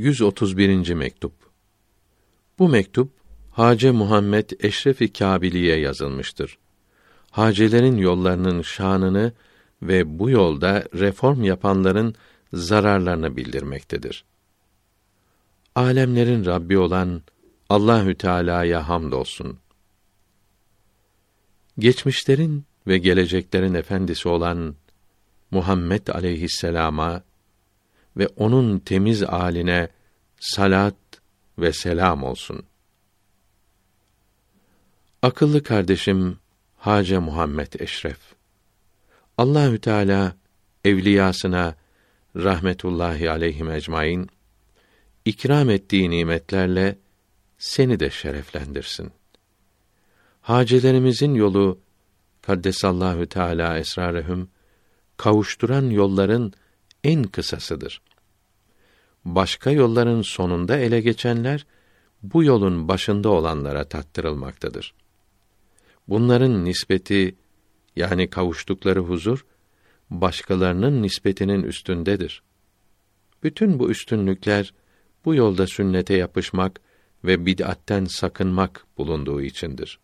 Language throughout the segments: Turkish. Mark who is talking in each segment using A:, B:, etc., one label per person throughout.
A: 131. mektup. Bu mektup Hace Muhammed Eşrefi Kabiliye yazılmıştır. Hacelerin yollarının şanını ve bu yolda reform yapanların zararlarını bildirmektedir. Alemlerin Rabbi olan Allahü Teala'ya hamdolsun. Geçmişlerin ve geleceklerin efendisi olan Muhammed aleyhisselama ve onun temiz aline salat ve selam olsun. Akıllı kardeşim Hace Muhammed Eşref. Allahü Teala evliyasına rahmetullahi aleyhim ecmaîn ikram ettiği nimetlerle seni de şereflendirsin. Hacelerimizin yolu kaddesallahu teala esrarehum kavuşturan yolların en kısasıdır. Başka yolların sonunda ele geçenler bu yolun başında olanlara tattırılmaktadır. Bunların nispeti yani kavuştukları huzur başkalarının nispetinin üstündedir. Bütün bu üstünlükler bu yolda sünnete yapışmak ve bid'atten sakınmak bulunduğu içindir.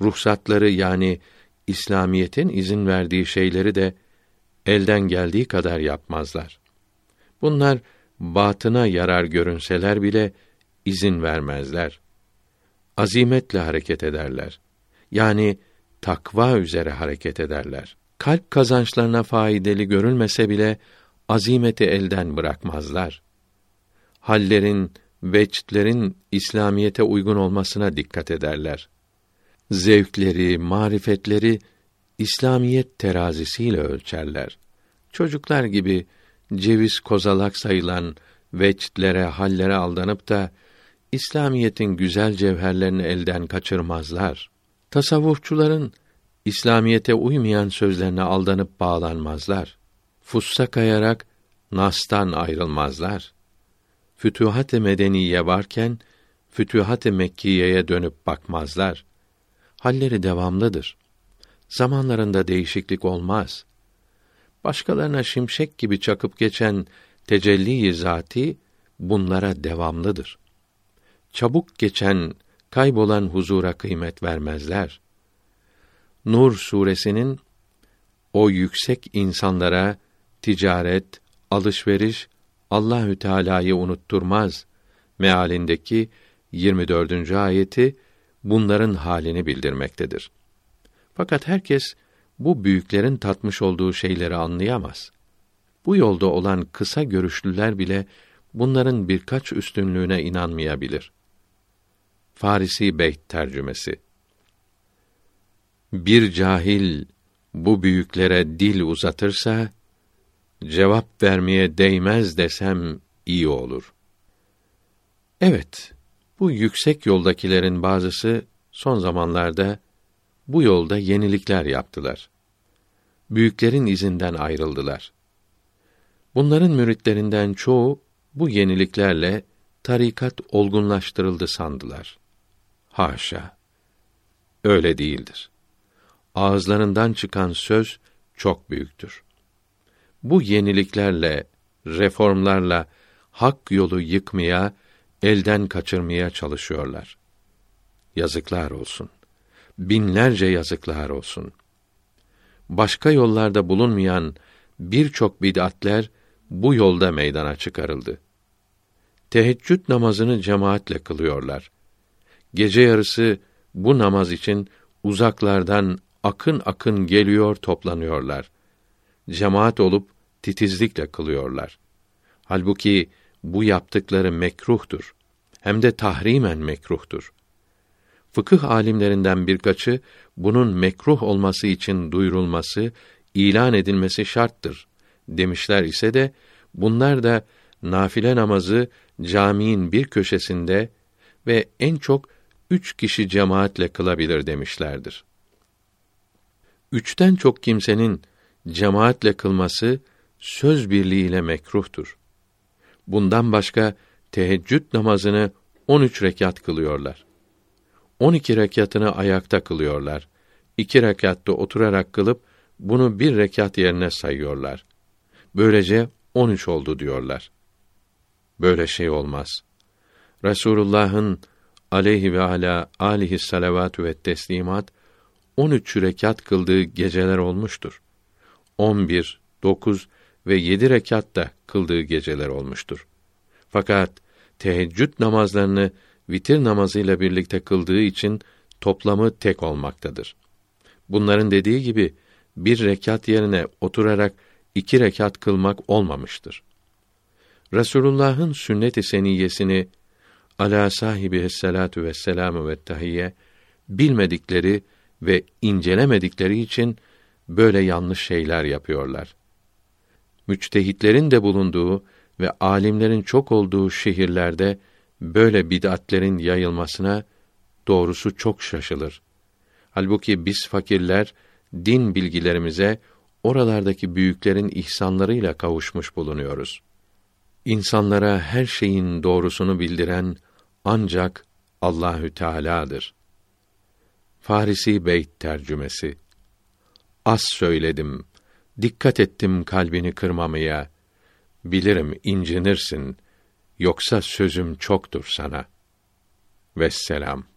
A: Ruhsatları yani İslamiyetin izin verdiği şeyleri de elden geldiği kadar yapmazlar. Bunlar batına yarar görünseler bile izin vermezler. Azimetle hareket ederler. Yani takva üzere hareket ederler. Kalp kazançlarına faydalı görülmese bile azimeti elden bırakmazlar. Hallerin, veçtlerin İslamiyete uygun olmasına dikkat ederler. Zevkleri, marifetleri İslamiyet terazisiyle ölçerler. Çocuklar gibi ceviz kozalak sayılan veçtlere, hallere aldanıp da İslamiyetin güzel cevherlerini elden kaçırmazlar. Tasavvufçuların İslamiyete uymayan sözlerine aldanıp bağlanmazlar. Fussa kayarak nastan ayrılmazlar. Fütühat-ı medeniye varken Fütühat-ı Mekkiye'ye dönüp bakmazlar. Halleri devamlıdır. Zamanlarında değişiklik olmaz. Başkalarına şimşek gibi çakıp geçen tecelli-i zati bunlara devamlıdır. Çabuk geçen, kaybolan huzura kıymet vermezler. Nur suresinin o yüksek insanlara ticaret, alışveriş Allahü Teala'yı unutturmaz mealindeki 24. ayeti bunların halini bildirmektedir. Fakat herkes bu büyüklerin tatmış olduğu şeyleri anlayamaz. Bu yolda olan kısa görüşlüler bile bunların birkaç üstünlüğüne inanmayabilir. Farisi Beyt tercümesi Bir cahil bu büyüklere dil uzatırsa cevap vermeye değmez desem iyi olur. Evet, bu yüksek yoldakilerin bazısı son zamanlarda bu yolda yenilikler yaptılar. Büyüklerin izinden ayrıldılar. Bunların müritlerinden çoğu bu yeniliklerle tarikat olgunlaştırıldı sandılar. Haşa. Öyle değildir. Ağızlarından çıkan söz çok büyüktür. Bu yeniliklerle, reformlarla hak yolu yıkmaya, elden kaçırmaya çalışıyorlar. Yazıklar olsun. Binlerce yazıklar olsun. Başka yollarda bulunmayan birçok bid'atler bu yolda meydana çıkarıldı. Teheccüd namazını cemaatle kılıyorlar. Gece yarısı bu namaz için uzaklardan akın akın geliyor toplanıyorlar. Cemaat olup titizlikle kılıyorlar. Halbuki bu yaptıkları mekruhtur. Hem de tahrimen mekruhtur. Fıkıh alimlerinden birkaçı bunun mekruh olması için duyurulması, ilan edilmesi şarttır demişler ise de bunlar da nafile namazı caminin bir köşesinde ve en çok üç kişi cemaatle kılabilir demişlerdir. Üçten çok kimsenin cemaatle kılması söz birliğiyle mekruhtur. Bundan başka teheccüd namazını 13 rekat kılıyorlar. 12 rekatını ayakta kılıyorlar. 2 rekatta oturarak kılıp bunu bir rekat yerine sayıyorlar. Böylece 13 oldu diyorlar. Böyle şey olmaz. Resulullah'ın aleyhi ve ala alihi salavatü ve teslimat 13 rekat kıldığı geceler olmuştur. 11, 9 ve 7 rekat da kıldığı geceler olmuştur. Fakat teheccüd namazlarını vitir namazıyla birlikte kıldığı için toplamı tek olmaktadır. Bunların dediği gibi bir rekat yerine oturarak iki rekat kılmak olmamıştır. Resulullah'ın sünnet-i seniyyesini ala sahibi salatu ve selamu ve tahiyye bilmedikleri ve incelemedikleri için böyle yanlış şeyler yapıyorlar. Müçtehitlerin de bulunduğu ve alimlerin çok olduğu şehirlerde böyle bid'atlerin yayılmasına doğrusu çok şaşılır. Halbuki biz fakirler din bilgilerimize oralardaki büyüklerin ihsanlarıyla kavuşmuş bulunuyoruz. İnsanlara her şeyin doğrusunu bildiren ancak Allahü Teala'dır. Farisi Beyt tercümesi Az söyledim, dikkat ettim kalbini kırmamaya. Bilirim incinirsin, yoksa sözüm çoktur sana. Vesselam.